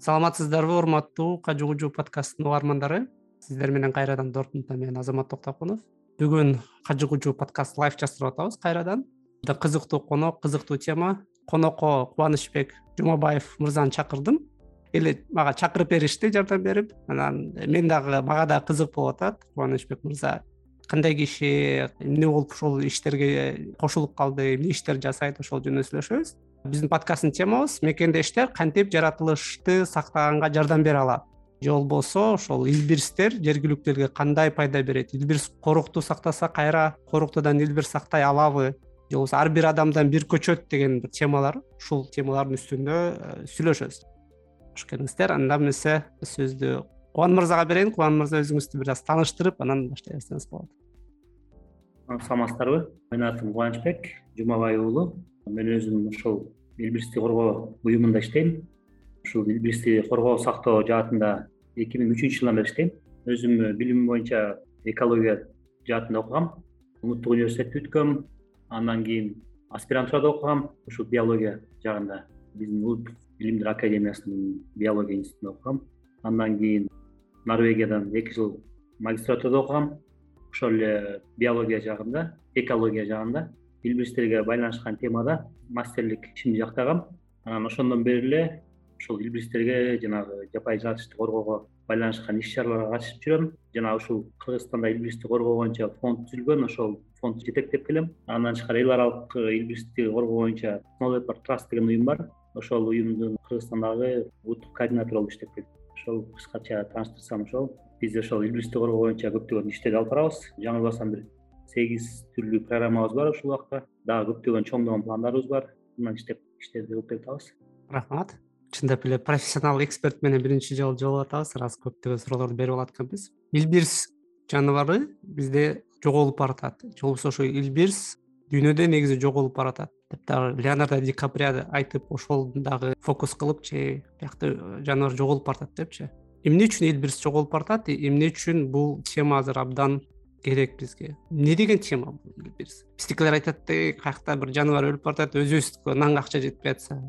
саламатсыздарбы урматтуу кажы кужу подкастынын угармандары? Сиздер менен кайрадан дортмундтан мен азамат токтокунов. Бүгүн кажы кужу подкаст лайф жаздырып атабыз кайрадан. Кызыктуу конок кызыктуу тема. Конокко кубанычбек жумабаев мырзаны чакырдым. Эле мага чакырып беришти жардам берип. Анан мен дагы мага дагы кызык болуп атат. Кубанычбек мырза кандай киши эмне болуп ушул иштерге кошулуп калды эмне иштер жасайт ошол жөнүндө сүйлөшөбүз биздин подкасттын темабыз мекендештер кантип жаратылышты сактаганга жардам бере алат? Же болбосо ошол илбирстер жергиликтүү элге кандай пайда берет? Илбирс корукту сактаса кайра? Коруктудан илбирс сактай алабы? Же болбосо ар бир адамдан бир көчөт деген бир темалар ушул темалардын үстүндө э, сүйлөшөбүз. Кош келиңиздер анда эмесе сөздү кубан мырзага берейин. Кубан мырза өзүңүздү бир аз тааныштырып анан баштай берсеңиз болот саламатсыздарбы менин атым кубанычбек жумабай уулу мен өзүм ушул илбирсти коргоо уюмунда иштейм. Ушул илбирсти коргоо сактоо жаатында эки миң үчүнчү жылдан бери иштейм. Өзүм билимим боюнча экология жаатында окугам. Улуттук университетти бүткөм андан кийин аспирантурада окугам. Ушул биология жагында биздин улуттук билимдер академиясынын биология институтунда окугам. Андан кийин норвегиядан эки жыл магистратурада окугам. Ошол эле биология жагында экология жагында илбирстерге байланышкан темада мастерлик ишимди жактагам. Анан ошондон бери эле ушул илбирстерге жанагы жапайы жаратылышты коргоого байланышкан иш чараларга катышып жүрөм. Жана ушул кыргызстанда илбирсти коргоо боюнча фонд түзүлгөн ошол фондду жетектеп келем. Андан тышкары эл аралык илбирсти коргоо боюнча траст деген уюм бар. Ошол уюмдун кыргызстандагы улуттук координатору болуп иштеп келем ошол кыскача тааныштырсам ошол биз ошол илбирсти коргоо боюнча көптөгөн иштерди алып барабыз. Жаңылбасам бир сегиз түрлүү программабыз бар ушул убакта. Дагы көптөгөн чоңдогон пландарыбыз бар. Мындан иштеп иштерди кылып келатабыз рахмат. Чындап эле профессионал эксперт менен биринчи жолу жолугуп атабыз. Ырас көптөгөн суроолорду берип алат экенбиз илбирс жаныбары бизде жоголуп баратат. Же болбосо ошо илбирс дүйнөдө негизи жоголуп баратат. Деп дагы леонардо ди каприа айтып ошол дагы фокус кылып же биякта жаныбар жоголуп баратат депчи. Эмне үчүн илбирс жоголуп баратат? Эмне үчүн бул тема азыр абдан керек бизге. Эмне деген тема бул биздикилер айтат эй каякта бир жаныбар өлүп баратат өзүбүздүкү нанга акча жетпей атса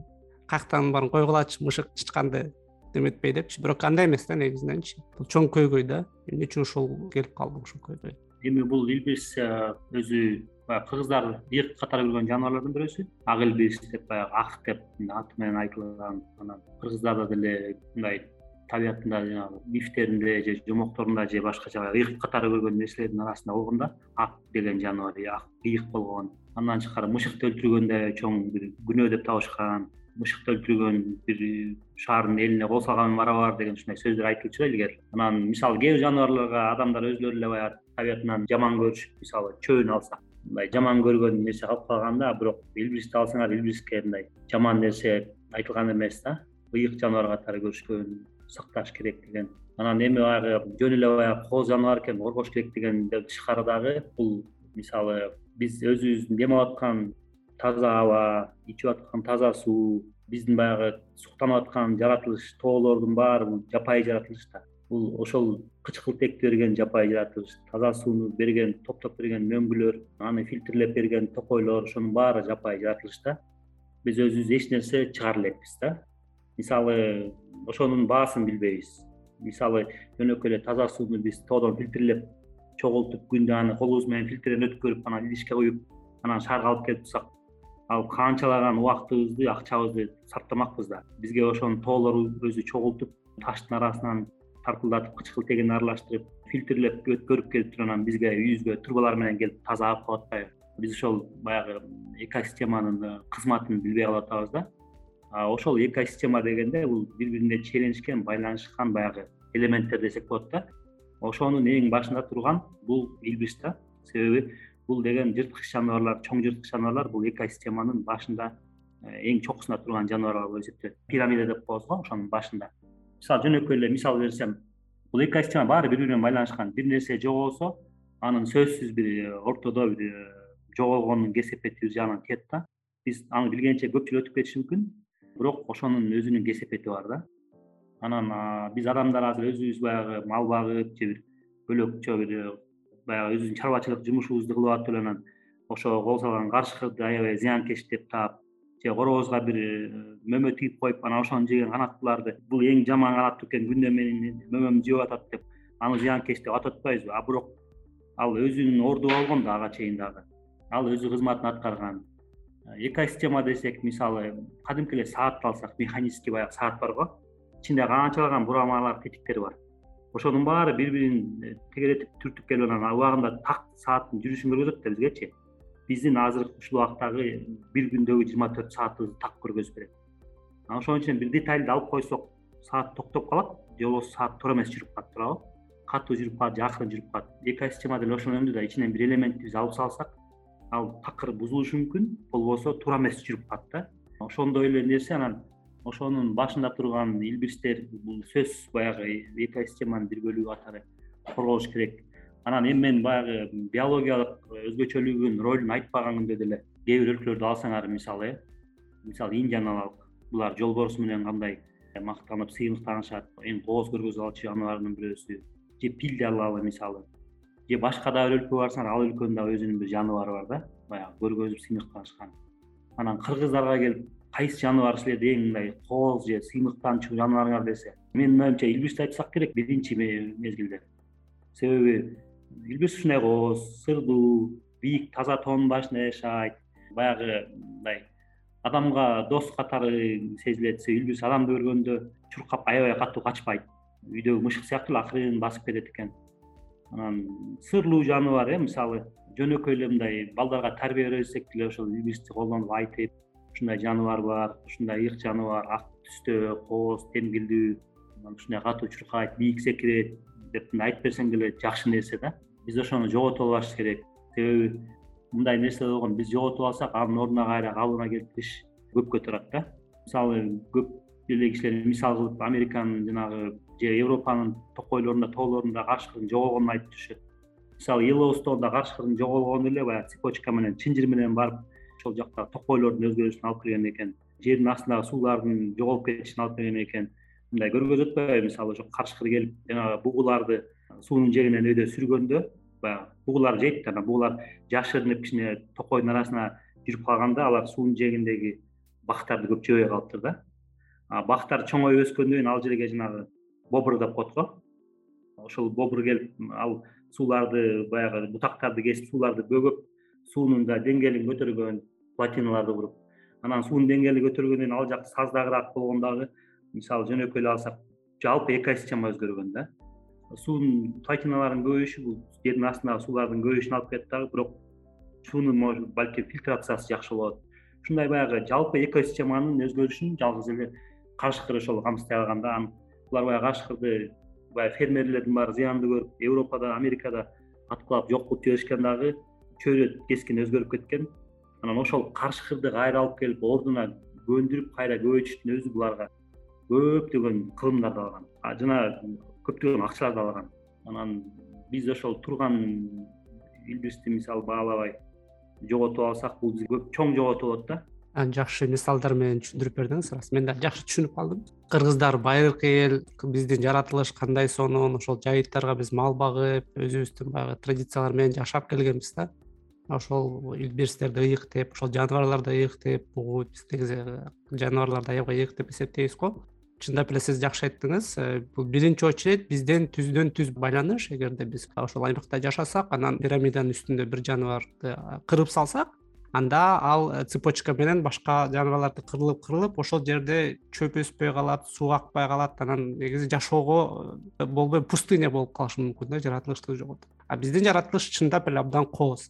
каяктан баарын койгулачы мышык тычканды эметпей депчи. Бирок андай эмес да негизиненчи бул чоң көйгөй да. Эмне үчүн ушул келип калды ушул көйгөй? Эми бул илбирс өзү баягы кыргыздар ыйык катары көргөн жаныбарлардын бирөөсү. Ак илбирс деп баягы ак деп аты менен айтылган анан кыргыздарда деле мындай табиятында жанагы мифтеринде же жомокторунда же башкача ыйык катары көргөн нерселердин арасында болгон да ак деген жаныбар ак ыйык болгон. Андан тышкары мышыкты өлтүргөндө чоң бир күнөө деп табышкан мышыкты өлтүргөн бир шаардын элине кол салган барабар деген ушундай сөздөр айтылчу да илгери. Анан мисалы кээ бир жаныбарларга адамдар өзүлөрү эле баягы табиятынан жаман көрүшүп мисалы чөбүн алсак мындай жаман көргөн нерсе калып калган да бирок илбирсти алсаңар илбирске мындай жаман нерсе айтылган эмес да ыйык жаныбар катары көрүшкөн сакташ керек деген. Анан эми баягы жөн эле баягы кооз жаныбар экен коргош керек дегенден тышкары дагы бул мисалы биз өзүбүздүн дем алып аткан таза аба ичип аткан таза суу биздин баягы суктанып аткан жаратылыш тоолордун баары бул жапайы жаратылыш да. Бул ошол кычкылтекти берген жапайы жаратылыш таза сууну берген топтоп берген мөңгүлөр аны фильтрлеп берген токойлор ошонун баары жапайы жаратылыш да. Биз өзүбүз эч нерсе чыгара элекпиз да мисалы ошонун баасын билбейбиз. Мисалы жөнөкөй эле таза сууну биз тоодон фильтрлеп чогултуп күндө аны колубуз менен фильтрден өткөрүп анан идишке куюп анан шаарга алып келип турсак ал канчалаган убактыбызды акчабызды сарптамакпыз да. Бизге ошонун тоолору өзү чогултуп таштын арасынан тарпылдатып кычкылтегин аралаштырып фильтрлеп өткөрүп келип туруп анан бизге үйүбүзгө трубалар менен келип таза алып коет атпайбы. Биз ошол баягы экосистеманын кызматын билбей калып атабыз да ошол экосистема дегенде бул бири бирине ченешкен байланышкан баягы элементтер десек болот да. Ошонун эң башында турган бул илбирс да. Себеби бул деген жырткыч жаныбарлар чоң жырткыч жаныбарлар бул экосистеманын башында э, эң чокусунда турган жаныбарлар болуп эсептелет. Пирамида деп коебуз го ошонун башында. Мисалы жөнөкөй эле мисал берсем бул экосистема баары бири бири менен байланышкан. Бир нерсе жоголсо анын сөзсүз бир э, ортодо бир э, жоголгонун кесепети бир жагынан тиет да. Биз аны билгенче көп өтүп кетиши мүмкүн бирок ошонун өзүнүн кесепети бар да. Анан биз адамдар азыр өзүбүз баягы мал багып же бир бөлөкчө бир баягы өзүбүздүн чарбачылык жумушубузду кылып атып эле анан ошого кол салган карышкырды аябай зыянкеч деп таап же коробузга бир э, мөмө тигип коюп анан ошону жеген канаттууларды бул эң жаман канаттуу экен күндө менин мөмөмдү жеп атат деп аны зыянкеч деп атап атпайбызбы а бирок ал өзүнүн орду болгон да ага чейин дагы. Ал өзү кызматын аткарган экосистема десек мисалы кадимки эле саатты алсак механический баягы саат бар го. Ичинде канчалаган бурамалар тетиктер бар. Ошонун баары бири бирин э, тегеретип түртүп келип анан убагында так сааттын жүрүшүн көргөзөт да бизгечи. Биздин азыркы ушул убактагы бир күндөгү жыйырма төрт саатыбызды так көргөзүп берет. Анан ошон үчүн бир детальды алып койсок саат токтоп калат же болбосо саат туура эмес жүрүп калат туурабы. Катуу жүрүп калат же акырын жүрүп калат. Экосистема деле ошону өңдүү да ичинен бир элементти биз алып салсак ал такыр бузулушу мүмкүн. Болбосо туура эмес жүрүп калат да. Ошондой эле нерсе анан ошонун башында турган илбирстер бул сөзсүз баягы экосистеманын бир бөлүгү катары корголуш керек. Анан эми мен баягы биологиялык өзгөчөлүгүнүн ролун айтпаган деле кээ бир өлкөлөрдү алсаңар мисалы э мисалы индияны алалы булар жолборс менен кандай мактанып сыймыктанышат эң кооз көргөзүп алчу жаныбардын бирөөсү же пилди алалы мисалы же башка дагы бир өлкөгө барсаңар ал өлкөнүн дагы өзүнүн бир жаныбары бар да. Баягы көргөзүп сыймыктанышкан. Анан кыргыздарга келип кайсы жаныбар силерде эң мындай кооз же сыймыктанчу жаныбарыңар десе менин оюмча илбирсти айтсак керек биринчи мезгилде. Себеби илбирс ушундай кооз сырдуу бийик таза тоонун башында жашайт баягы мындай адамга дос катары сезилет себеби илбирс адамды көргөндө чуркап аябай катуу качпайт. Үйдөгү мышык сыяктуу эле акырын басып кетет экен анан сырлуу жаныбар э мисалы жөнөкөй эле мындай балдарга тарбия бере берсек деле ошол илбирсти колдонуп айтып ушундай жаныбар бар ушундай ыйык жаныбар ак түстө кооз темгилдүү ушундай катуу чуркайт бийик секирет деп мындай айтып берсең деле жакшы нерсе да. Биз ошону жоготуп албашыбыз керек. Себеби мындай нерсе болгон биз жоготуп алсак анын ордуна кайра калыбына келтириш көпкө турат да. Мисалы көп эле кишилер мисал кылып американын жанагы же европанын токойлорунда тоолорунда карш кырдын жоголгонун айтып жүрүшөт мисалы елоустонда карш кырдын жоголгону эле баягы цепочка менен чынжыр менен барып ошол жактагы токойлордун өзгөрүшүнө алып келген экен жердин астындагы суулардын жоголуп кетишине алып келген экен. Мындай көргөзүп атпайбы мисалы ошо карышкыр келип жанагы бугуларды суунун жээгинен өйдө сүргөндө баягы бугулар жейт анан бугулар жашырынып кичине токойдун арасына жүрүп калганда алар суунун жээгиндеги бактарды көп жебей калыптыр да. Бактар чоңоюп өскөндөн кийин ал жерге жанагы бобр деп коет го ошол бобр келип ал сууларды баягы бутактарды кесип сууларды бөгөп суунун да деңгээлин көтөргөн плотиналарды куруп анан суунун деңгээли көтөргөндөн ал жак саздагыраак болгон дагы мисалы жөнөкөй эле алсак жалпы экосистема өзгөргөн да. Суунун плотиналарынын көбөйүшү бул жердин астындагы суулардын көбөйүшүнө алып келет дагы бирок суунун может балким фильтрациясы жакшы болот. Ушундай баягы жалпы экосистеманын өзгөрүшүн жалгыз эле карышкыр ошол камсыздай алган да анан булар баягы карышкырды баягы фермерлердин баары зыянды көрүп европада америкада аткылап жок кылып жиберишкен дагы чөйрө кескин өзгөрүп кеткен. Анан ошол карышкырды кайра алып келип ордуна көндүрүп кайра көбөйтүштүн өзү буларга көптөгөн кылымдарды алган. Жана көптөгөн акчаларды алган. Анан биз ошол турган илбирсти мисалы баалабай жоготуп алсак бул бизге көп чоң жоготуу болот да. Жакшы мисалдар менен түшүндүрүп бердиңиз. Ырас мен да жакшы түшүнүп калдым кыргыздар байыркы эл биздин жаратылыш кандай сонун ошол жайыттарга биз мал багып өзүбүздүн баягы традициялар менен жашап келгенбиз да. Ошол илбирстерди ыйык деп ошол жаныбарларды ыйык деп угуп биз негизи жаныбарларды аябай ыйык деп эсептейбиз го. Чындап эле сиз жакшы айттыңыз э, бул биринчи очередь бизден түздөн түз байланыш. Эгерде биз ошол аймакта жашасак анан пирамиданын үстүндө бир жаныбарды кырып салсак анда ал э, цепочка менен башка жаныбарларды кырылып кырылып ошол жерде чөп өспөй калат суу акпай калат анан негизи жашоого э, болбой пустыня болуп калышы мүмкүн да жаратылыштык жоготуп а биздин жаратылыш чындап эле абдан кооз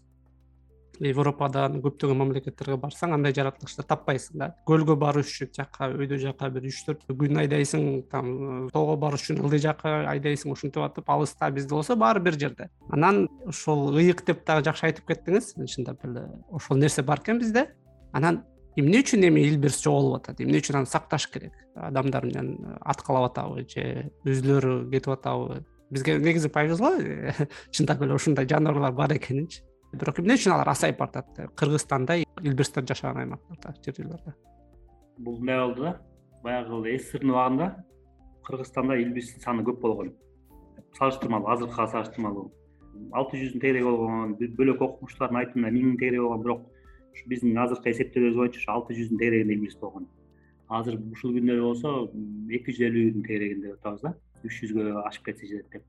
европадан көптөгөн мамлекеттерге барсаң андай жаратылышты таппайсың да. Көлгө барыш үчүн жака өйдө жака бир үч төрт күн айдайсың там э, тоого барыш үчүн ылдый жака айдайсың ушинтип атып алыста бизде болсо баары бир жерде. Анан ошол ыйык деп дагы жакшы айтып кеттиңиз. Чындап эле ошол нерсе бар экен бизде. Анан эмне үчүн эми илбирс жоголуп атат? Эмне үчүн аны сакташ керек? Адамдар менен аткалап атабы же өзүлөрү кетип атабы. Бизге негизи повезло чындап эле ушундай жаныбарлар бар экенинчи бирок эмне үчүн алар азайып баратат кыргызстанда илбирстер жашаган аймактарда жер жерлерде бул мындай болду да. Баягы сссрдин убагында кыргызстанда илбирстин саны көп болгон. Салыштырмалуу азыркыга салыштырмалуу. Алты жүздүн тегереги болгон бөлөк окумуштуулардын айтымында миңдин тегереги болгон. Бирок ушу биздин азыркы эсептөөлөрүбүз боюнча ушу алты жүздүн тегерегинде илбирс болгон. Азыр ушул күндөрү болсо эки жүз элүүнүн тегерегинде деп атабыз да. Үч жүзгө ашып кетсе жетет деп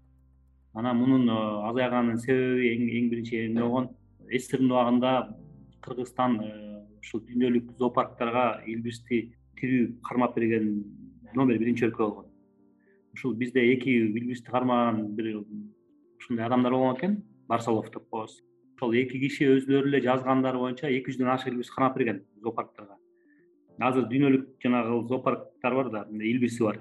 анан мунун э, азайганынын себеби эң биринчи эмне болгон сссрдин убагында кыргызстан э, ушул дүйнөлүк зоопарктарга илбирсти тирүү кармап берген номер биринчи өлкө болгон. Ушул бизде эки илбирсти кармаган бир ушундай адамдар болгон экен барсалов деп коебуз ошол эки киши өздөрү эле жазгандары боюнча эки жүздөн ашык илбирс кармап берген зоопарктарга. Азыр дүйнөлүк жанагы зоопарктар бар да илбирси бар.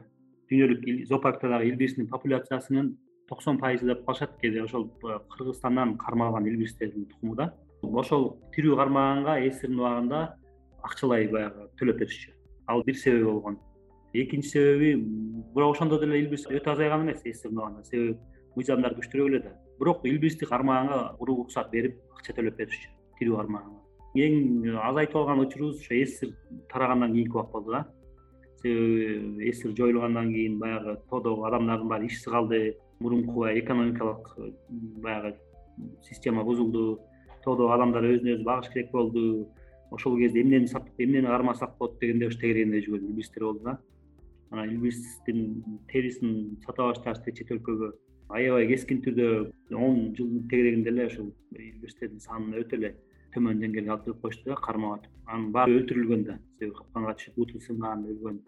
Дүйнөлүк зоопарктардагы илбирстин популяциясынын токсон пайызы деп калышат кээде ошол э, кыргызстандан кармалган илбирстердин тукуму да. Ошол тирүү кармаганга сссрдин убагында акчалай баягы төлөп беришчү. Ал бир себеби болгон. Экинчи себеби бирок ошондо деле илбирс өтө азайган эмес сссрдин убагында. Себеби мыйзамдар күчтүүрөөк эле да бирок илбирсти кармаганга уруксат берип акча төлөп беришчү тирүү кармаганга. Эң азайтып алган учурубуз ошо ссср тарагандан кийинки убакыт болду да. Себеби ссср жоюлгандан кийин баягы тоодогу адамдардын баары ишсиз калды мурунку баягы экономикалык баягы система бузулду. Тоодогу адамдар өзүнө өзү багыш керек болду. Ошол кезде эмнени сатып эмнени кармасак болот дегенде ушу тегерегинде жүргөн илбирстер болду да. Анан илбирстин терисин сата башташты чет өлкөгө аябай кескин түрдө он жылдын тегерегинде эле ушул санын өтө эле төмөн деңгээлге алып келип коюшту да кармап атып. Анын баары өлтүрүлгөн да. Себеби капканга түшүп буту сынган өлгөн.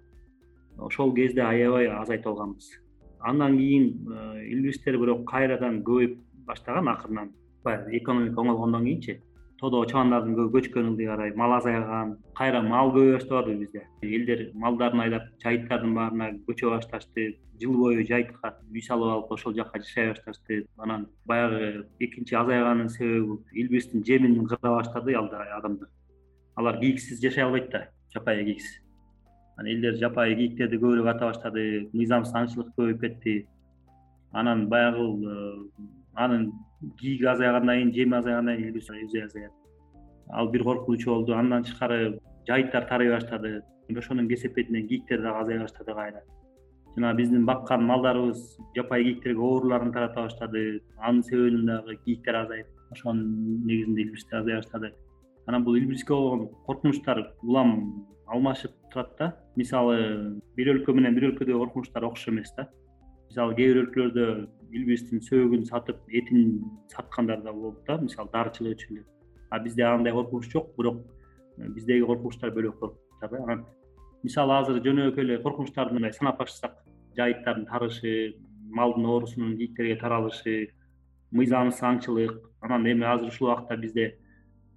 Ошол кезде аябай азайтып алганбыз андан кийин э, илбирстер бирок кайрадан көбөйүп баштаган акырынан баягы экономика оңолгондон кийинчи тоодогу чабандардын көбү көчкөн карай мал азайган кайра мал көбөйө баштабадыбы бизде. Элдер малдарын айдап жайыттардын баарына көчө башташты жыл бою жайытка үй салып алып ошол жака жашай башташты. Анан баягы экинчи азайганынын себеби илбирстин жемин кыра баштады адамдар. Алар кийиксиз жашай албайт да жапайы кийиксиз анан элдер жапайы кийиктерди көбүрөөк ата баштады мыйзамсыз аңчылык көбөйүп кетти. Анан баягы э, анын кийиги азайгандан кийин жеми азайгандан кийин өзү азаят ал бир коркунучу болду андан тышкары жайыттар тарый баштады. Ошонун кесепетинен кийиктер дагы азая баштады кайра. Жана биздин баккан малдарыбыз жапайы кийиктерге ооруларын тарата баштады. Анын себебинен дагы кийиктер азайып ошонун негизинде илбирстер азая баштады анан бул илбирске болгон коркунучтар улам алмашып турат да. Мисалы бир өлкө менен бир өлкөдөгү коркунучтар окшош эмес да. Мисалы кээ бир өлкөлөрдө илбирстин сөөгүн сатып этин саткандар да болот да мисалы дарычылык үчүн деп. А бизде андай коркунуч жок бирок э, биздеги коркунучтар бөлөк коркунучтар да. Анан мисалы азыр жөнөкөй эле коркунучтарды мындай санап баштасак жайыттардын тарышы малдын оорусунун кийиктерге таралышы мыйзамсыз аңчылык анан эми азыр ушул убакта бизде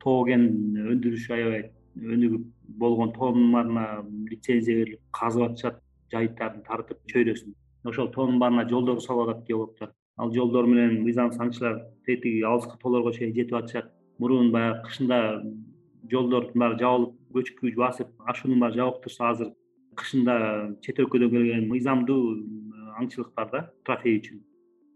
тоо кен өндүрүшү аябай өнүгүп болгон тоонун баарына лицензия берилип казып атышат жайыттарын тартып чөйрөсүн. Ошол тоонун баарына жолдор салып атат. Геологдор ал жолдор менен мыйзамсыз аңчылар тетиги алыскы тоолорго чейин жетип атышат. Мурун баягы кышында жолдордун баары жабылып көчкү басып ашуунун баары жабык турса азыр кышында чет өлкөдөн келген мыйзамдуу аңчылыктар да трофей үчүн.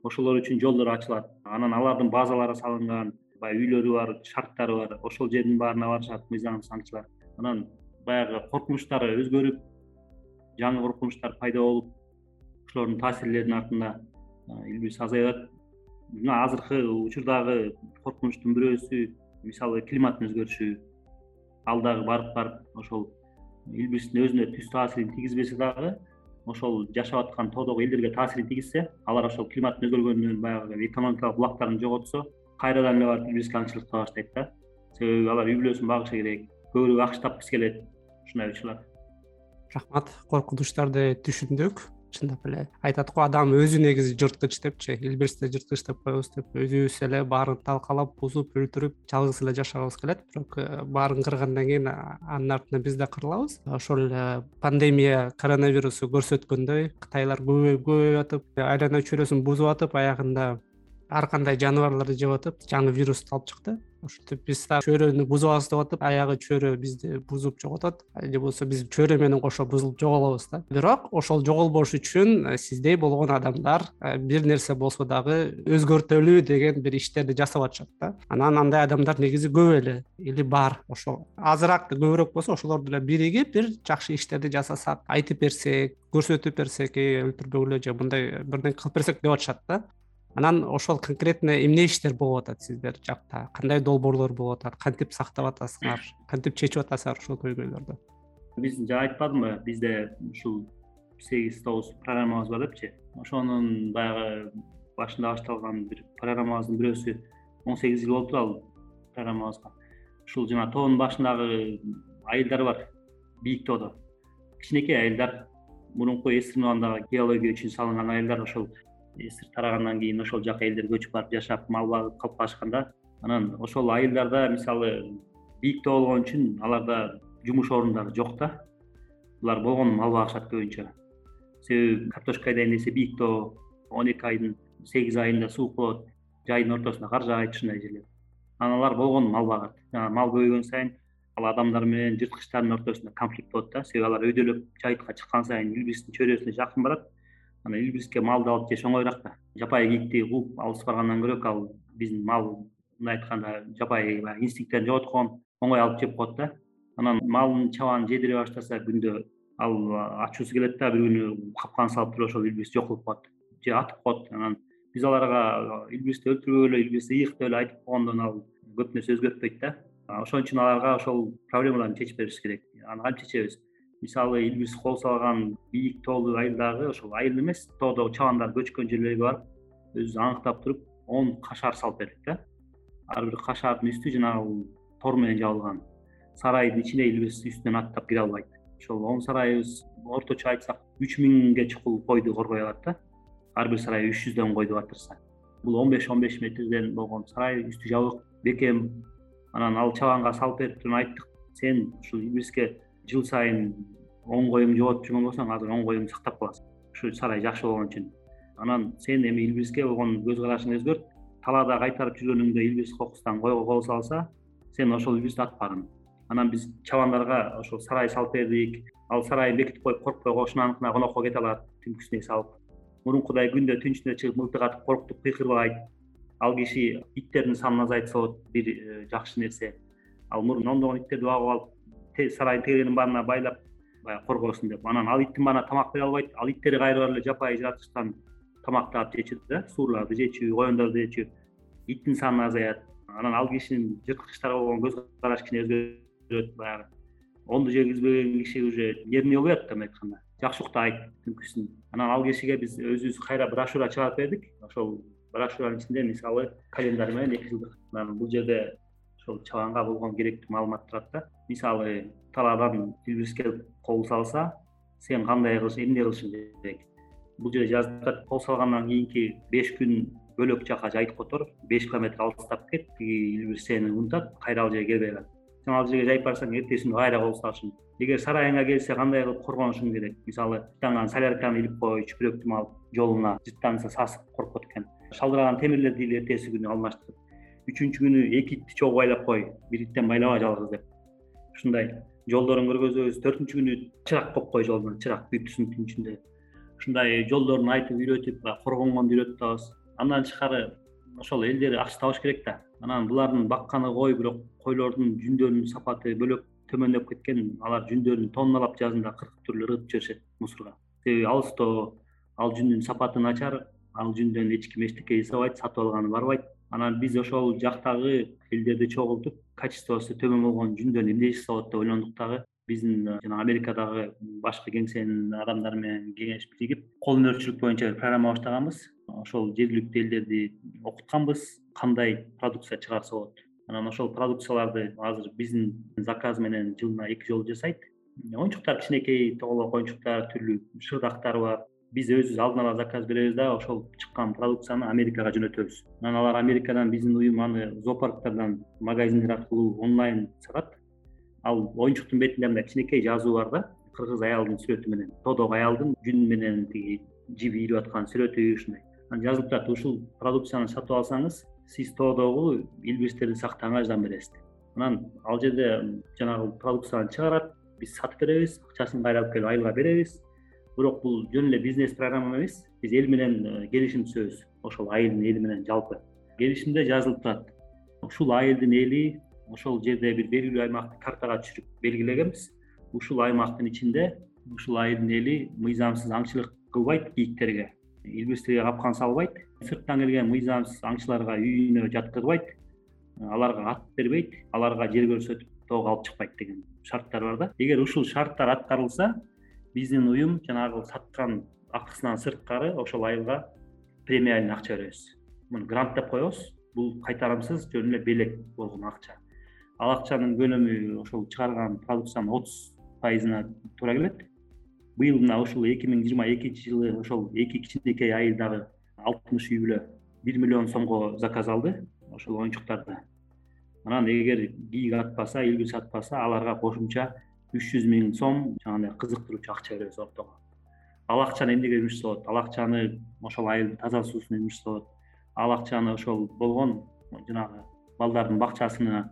Ошолор үчүн жолдор ачылат. Анан алардын базалары салынган баягы үйлөрү бар шарттары бар ошол жердин баарына барышат мыйзамсыз аңчылар анан баягы коркунучтар өзгөрүп жаңы коркунучтар пайда болуп ошолордун таасирлеринин артында илбирс азайып атат мына азыркы учурдагы коркунучтун бирөөсү мисалы климаттын өзгөрүшү ал дагы барып барып ошол илбирстин өзүнө түз таасирин тийгизбесе дагы ошол жашап аткан тоодогу элдерге таасирин тийгизсе алар ошол климаттын өзгөргөнүнөн баягы экономикалык булактарын жоготсо кайрадан эле барып илбирске аңчылык кыла баштайт да. Себеби алар үй бүлөсүн багышы керек көбүрөөк акч тапкысы келет ушундай учурлар рахмат коркунучтарды түшүндүк. Чындап эле айтат го адам өзү негизи жырткыч депчи илбирсти жырткыч деп коебуз деп өзүбүз эле баарын талкалап бузуп өлтүрүп жалгыз эле жашагыбыз келет. Бирок э, баарын кыргандан кийин анын артынан биз да кырылабыз. Ошол эле пандемия коронавирусу көрсөткөндөй кытайлар көбөйүп көбөйүп атып айлана чөйрөсүн бузуп атып аягында ар кандай жаныбарларды жеп атып жаңы вирусту алып чыкты. Ошентип биз дагы чөйрөнү бузбабыз деп атып аягы чөйрө бизди бузуп жоготот. Же болбосо биз чөйрө менен кошо бузулуп жоголобуз да. Бирок ошол жоголбош үчүн э, сиздей болгон адамдар э, бир нерсе болсо дагы өзгөртөлү деген бир иштерди жасап атышат да. Анан андай адамдар негизи көп эле или бар. Ошо азыраак көбүрөөк болсо ошолор деле биригип бир жакшы иштерди жасасак айтып берсек көрсөтүп берсек эй өлтүрбөгүлө же мындай бирдеке кылып берсек деп атышат да анан ошол конкретно эмне иштер болуп атат сиздер жакта? Кандай долбоорлор болуп атат? Кантип сактап атасыңар? Кантип чечип атасыңар ушул көйгөйлөрдү биз жана айтпадымбы бизде ушул сегиз тогуз программабыз бар депчи. Ошонун баягы башында башталган бир программабыздын бирөөсү он сегиз жыл болуптур ал программабызга. Ушул жана тоонун башындагы айылдар бар бийик тоодо кичинекей айылдар мурунку эсир убагындагы геология үчүн салынган айылдар ошол эсир тарагандан кийин ошол жака элдер көчүп барып жашап мал багып калыпташканда анан ошол айылдарда мисалы бийик болгон үчүн аларда жумуш орундары жок да. Булар болгону мал багышат көбүнчө. Себеби картошка айдайын десе бийик он эки айдын сегиз айында суук болот жайдын ортосунда кар жаагайт ушундай жерлер. Анан алар болгону мал багат жана мал көбөйгөн сайын ал адамдар менен жырткычтардын ортосунда конфликт болот да. Себеби алар өйдөлөп жайытка чыккан сайын илбирстин чөйрөсүнө жакын барат анан илбирске малды алып жеш оңоюраак да. Жапайы кийикти кууп алыс баргандан көрө ал биздин мал мындай айтканда жапайы баягы инстинкттерин жоготкон оңой алып жеп коет да. Анан малдын чабанын жедире баштаса күндө ал ачуусу келет да бир күнү капкан салып туруп ошол илбирс жок кылып коет же атып коет. Анан биз аларга илбирсти өлтүрбөгүлө илбирс ыйык деп эле айтып койгондон ал көп нерсе өзгөртпөйт да. Ошон үчүн аларга ошол проблемаларды чечип беришибиз керек. Аны кантип чечебиз мисалы илбирс кол салган бийик тоолуу айылдагы ошол айыл эмес тоодогу чабандар көчкөн жерлерге барып өзүбүз аныктап туруп он кашар салып бердик да. Ар бир кашардын үстү жанагы тор менен жабылган. Сарайдын ичине илбирс үстүнөн аттап кире албайт. Ошол он сарайыбыз орточо айтсак үч миңге чукул койду коргой алат да. Ар бир сарай үч жүздөн койду батырса. Бул он беш он беш метрден болгон сарай үстү жабык бекем анан ал чабанга салып берип туруп айттык. Сен ушул илбирске жыл сайын он коюңду жоготуп жүргөн болсоң азыр он коюңду сактап каласың. Ушу сарай жакшы болгон үчүн. Анан сен эми илбирске болгон көз карашыңды өзгөрт. Талаада кайтарып жүргөнүңдө илбирс кокусунан койго кол салса сен ошол илбирсти атпагын анан биз чабандарга ошол сарай салып бердик. Ал сарайын бекитип коюп коркпой кошунаныктына конокко кете алат түнкүсүнө салып. Мурункудай күндө түн ичинде чыгып мылтык атып коркутуп кыйкырбайт. Ал киши иттердин санын азайтса болот бир э, жакшы нерсе. Ал мурун ондогон иттерди багып алып сарайдын тегерегинин баарына байлап баягы коргосун деп анан ал иттин баарына тамак бере албайт. Ал иттери кайра барып эле жапайы жаратылыштан тамакты алып жечү да суурларды жечү коёндорду жечү иттин саны азаят. Анан ал кишинин жырткычтарга болгон көз карашы кичине өзгөрөт баягы. Онду жегизбеген киши уже нервный болуп жатт мындай айтканда. Жакшы уктайт түнкүсүн. Анан ал кишиге биз өзүбүз кайра брошюра чыгарып бердик. Ошол брошюранын ичинде мисалы календарь менен эки жылдык. Анан бул жерде ошол чабанга болгон керектүү маалымат турат да. Мисалы талаадан илбирс келип кол салса сен кандай кылыш эмне кылышың керек? Бул жерде жазып турат кол салгандан кийинки беш күн бөлөк жака жайыткы отур беш километр алыстап кет тиги илбирс сени унутат кайра ал жерге келбей кал сен ал жерге жайып барсаң эртеси күнү кайра кол салышың. Эгер сарайыңа келсе кандай кылып коргонушуң керек? Мисалы жыттанган солярканы илип кой чүпүрөктү малып жолуна жыттанса сасып коркот экен. Шалдыраган темирлерди ил эртеси күнү алмаштыр үчүнчү күнү эки итти чогуу байлап кой бир иттен байлаба жалгыз деп. Ушундай жолдорун көргөзөбүз төртүнчү күнү чырак коюп кой жолуна чырак бүйтүрсүн түн ичинде ушундай жолдорун айтып үйрөтүп баягы коргонгонду үйрөтүп атабыз андан тышкары ошол элдер акча табыш керек да. Анан булардын бакканы кой бирок койлордун жүндөрүнүн сапаты бөлөк төмөндөп кеткен алар жүндөрүн тонналап жазында кыркып туруп эле ыргытып жиберишет мусорго себеби алыстоо ал жүндүн сапаты начар ал жүндөн эч ким эчтеке жасабайт сатып алганы барбайт анан биз ошол жактагы элдерди чогултуп качествосу төмөн болгон жүндөн эмне жасаса болот деп ойлондук дагы биздин жана америкадагы башкы кеңсенин адамдары менен кеңешип биригип кол өнөрчүлүк боюнча бир программа баштаганбыз. Ошол жергиликтүү элдерди окутканбыз кандай продукция чыгарса болот. Анан ошол продукцияларды азыр биздин заказ менен жылына эки жолу жасайт. Оюнчуктар кичинекей тоголок оюнчуктар түрлүү шырдактар бар биз өзүбүз алдын ала заказ беребиз да ошол чыккан продукцияны америкага жөнөтөбүз. Анан алар америкадан биздин уюм аны зоопарктардан магазиндер аркылуу онлайн сатат. Ал оюнчуктун бетинде мындай кичинекей жазуу бар да кыргыз аялдын сүрөтү менен. Тоодогу аялдын жүн менен тиги жиби ийип аткан сүрөтү ушундай. Анан жазылып турат ушул продукцияны сатып алсаңыз сиз тоодогу илбирстерди сактаганга беребиз деп анан ал жерде жанагы продукцияны чыгарат биз сатып беребиз акчасын кайра алып келип айылга беребиз бирок бул жөн эле бизнес программа эмес. Биз эл менен э, келишим түзөбүз ошол айылдын эли менен жалпы. Келишимде жазылып турат. Ушул айылдын эли ошол жерде бир белгилүү аймакты картага түшүрүп белгилегенбиз ушул аймактын ичинде ушул айылдын эли мыйзамсыз аңчылык кылбайт кийиктерге. Илбирстерге капкан салбайт. Сырттан келген мыйзамсыз аңчыларга үйүнө жаткызбайт аларга ат бербейт. Аларга жер көрсөтүп тоого алып чыкпайт деген шарттар бар да. Эгер ушул шарттар аткарылса биздин уюм жанагы саткан акысынан сырткары ошол айылга премиальный акча беребиз. Муну грант деп коебуз. Бул кайтарымсыз жөн эле белек болгон акча. Ал акчанын көлөмү ошол чыгарган продукциянын отуз пайызына туура келет. Быйыл мына ушул эки миң жыйырма экинчи жылы ошол эки кичинекей айыл дагы алтымыш үй бүлө бир миллион сомго заказ алды ошол оюнчуктарды. Анан эгер кийик атпаса илбир сатпаса аларга кошумча үч жүз миң сом жанагындай кызыктыруучу акча беребиз ортого ал акчаны эмнеге жумуштолот ал акчаны ошол айылдын таза суусуна жумуштолот ал акчаны ошол болгон жанагы балдардын бакчасына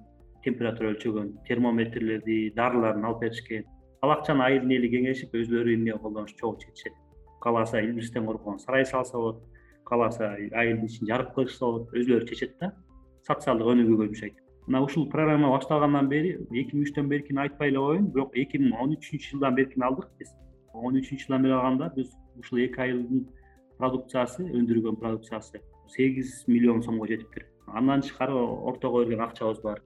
температура өлчөгөн термометрлерди дарыларын алып беришкен. Ал акчаны айылдын эли кеңешип өзүлөрү эмнеге колдонуш чогуу чечишет кааласа илбирстен корккон сарай салса болот. Кааласа айылдын ичин жарык кылышса болот өзүлөрү чечет да. Социалдык өнүгүүгө жумшайт мына ушул программа башталгандан бери эки миң үчтөн беркини айтпай эле коеюн. Бирок эки миң он үчүнчү жылдан беркини алдык биз. Он үчүнчү жылдан бери алганда биз ушул эки айылдын продукциясы өндүргөн продукциясы сегиз миллион сомго жетиптир андан тышкары ортого берген акчабыз бар.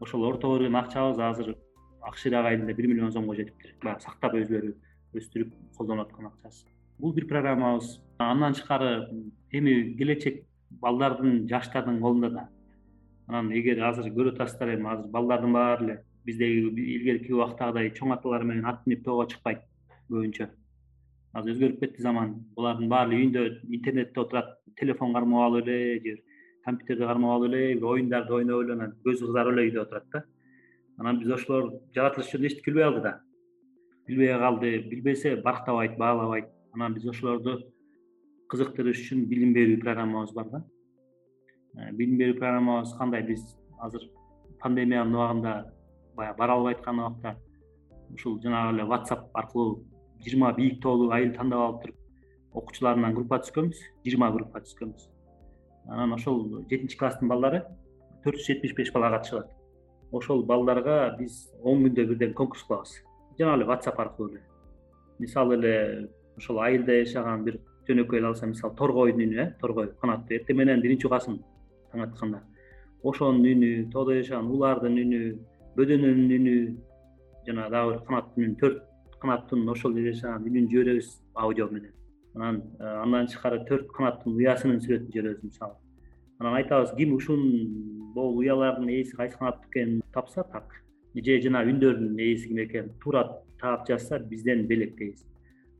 Ошол ортого берген акчабыз азыр ак шыйрак айылында бир миллион сомго жетиптир баягы сактап өзүлөрү өстүрүп колдонуп аткан акчасы. Бул бир программабыз. Андан тышкары эми келечек балдардын жаштардын колунда да анан эгер азыр көрүп атасыздар эми азыр балдардын баары эле биздеги илгерки убактагыдай чоң аталар менен ат минип тоого чыкпайт көбүнчө азыр өзгөрүп кетти заман. Булардын баары эле үйүндө интернетте отурат телефон кармап алып эле же компьютерди кармап алып эле бир оюндарды ойноп эле анан көзү кызарып эле үйдө отурат да. Анан биз ошолор жаратылыш жөнүндө эчтеке билбей калды да. Билбей калды билбесе барктабайт баалабайт. Анан биз ошолорду кызыктырыш үчүн билим берүү программабыз бар да билим берүү программабыз кандай? Биз азыр пандемиянын убагында баягы бара албай аткан убакта ушул жанагы эле whatsapp аркылуу жыйырма бийик тоолуу айыл тандап алып туруп окуучуларынан группа түзгөнбүз жыйырма группа түзгөнбүз анан ошол жетинчи класстын балдары төрт жүз жетимиш беш бала катышып атат ошол балдарга биз он күндө бирден конкурс кылабыз. Жанагы эле whatsapp аркылуу эле. Мисалы эле ошол айылда жашаган бир жөнөкөй эле алсам мисалы торгойдун үнү э торгой канаттуу эртең менен биринчи угасын таң атканда. Ошонун үнү тоодо жашаган улардын үнү бөдөнөнүн үнү жана дагы бир канаттын үнү төрт канаттын ошол жерде жашаган үнүн жиберебиз аудио менен. Анан э, андан тышкары төрт канаттын уясынын сүрөтүн жиберебиз мисалы. Анан айтабыз ким ушун могул уялардын ээси кайсы канаттуу экенин тапса так. Же жана үндөрдүн ээси ким экенин туура таап жазса бизден белек дейбиз.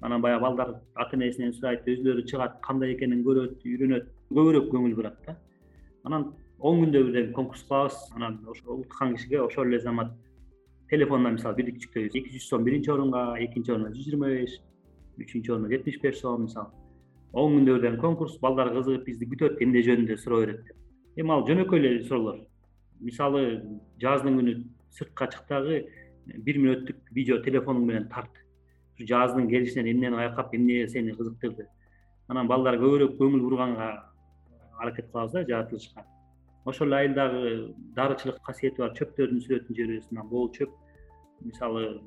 Анан баягы балдар ата энесинен сурайт өзүлөрү чыгат кандай экенин көрөт үйрөнөт. Көбүрөөк көңүл бурат да анан он күндө бирден конкурс кылабыз. Анан ошо утткан кишиге ошол эле замат телефондон мисалы бирлик жүктөйбүз эки жүз сом биринчи орунга экинчи орунга жүз жыйырма беш үчүнчү орунга жетимиш беш сом мисалы. Он күндө бирден конкурс балдар кызыгып бизди күтөт эмне жөнүндө суроо берет деп. Эми ал жөнөкөй эле суроолор. Мисалы жаздын күнү сыртка чык дагы бир мүнөттүк видео телефонуң менен тарт. Жаздын келишинен эмнени байкап эмне сени кызыктырды. Анан балдар көбүрөөк көңүл бурганга аракет кылабыз да жаратылышка. Ошол эле айылдагы дарычылык касиети бар. Чөптөрдүн сүрөтүн жиберебиз мына. Могул чөп мисалы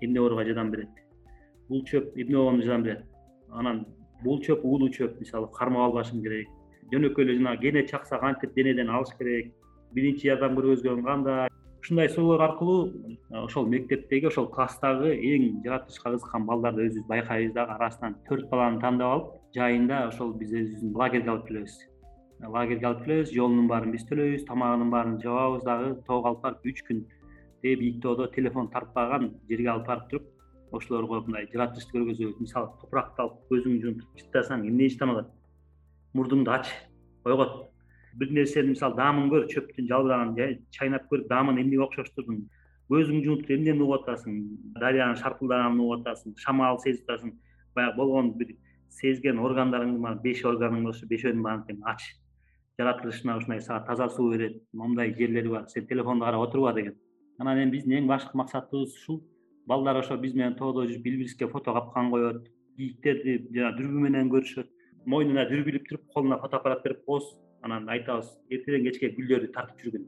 эмне ооруга жардам берет. Бул чөп эмне болгондо жардам берет. Анан бул чөп уулуу чөп мисалы кармап албашың керек. Жөнөкөй эле жанагы кене чакса кантип денеден алыш керек. Биринчи жардам көргөзгөн кандай. Ушундай суроолор аркылуу ошол мектептеги ошол класстагы эң жаратылышка кызыккан балдарды өзүбүз байкайбыз дагы арасынан төрт баланы тандап алып жайында ошол биз өзүбүздүн лагерьге алып келебиз лагерьге алып келебиз жолунун баарын биз төлөйбүз тамагынын баарын жабабыз дагы. Тоого алып барып үч күн бийик тоодо телефон тартпаган жерге алып барып туруп ошолорго мындай жаратылышты көргөзөбүз. Мисалы топуракты алып көзүңдү жумуп жыттасаң эмне жыттанып атат мурдуңду ач ойгот. Бир нерсени мисалы даамын көр чөптүн жалбыраганын чайнап көрүп даамын эмнеге окшоштурдуң көзүңдү жумуп туруп эмнени угуп атасың? Дарыянын шаркылдаганын угуп атасың? Шамал сезип атасың? Баягы болгон бир сезген органдарыңдын баары беш органың болсо бешөөнүн баарын тең ач жаратылышына ушундай сага таза суу берет момундай жерлери бар сен телефонду карап отурба деген. Анан эми биздин эң башкы максатыбыз ушул. Балдар ошо биз менен тоодо жүрүп илбириске фото капкан коет кийиктерди жана дүрбү менен көрүшөт. Мойнуна дүрбү илип туруп колуна фотоаппарат берип коебуз анан айтабыз эртеден кечке гүлдөрдү тартып жүргүн.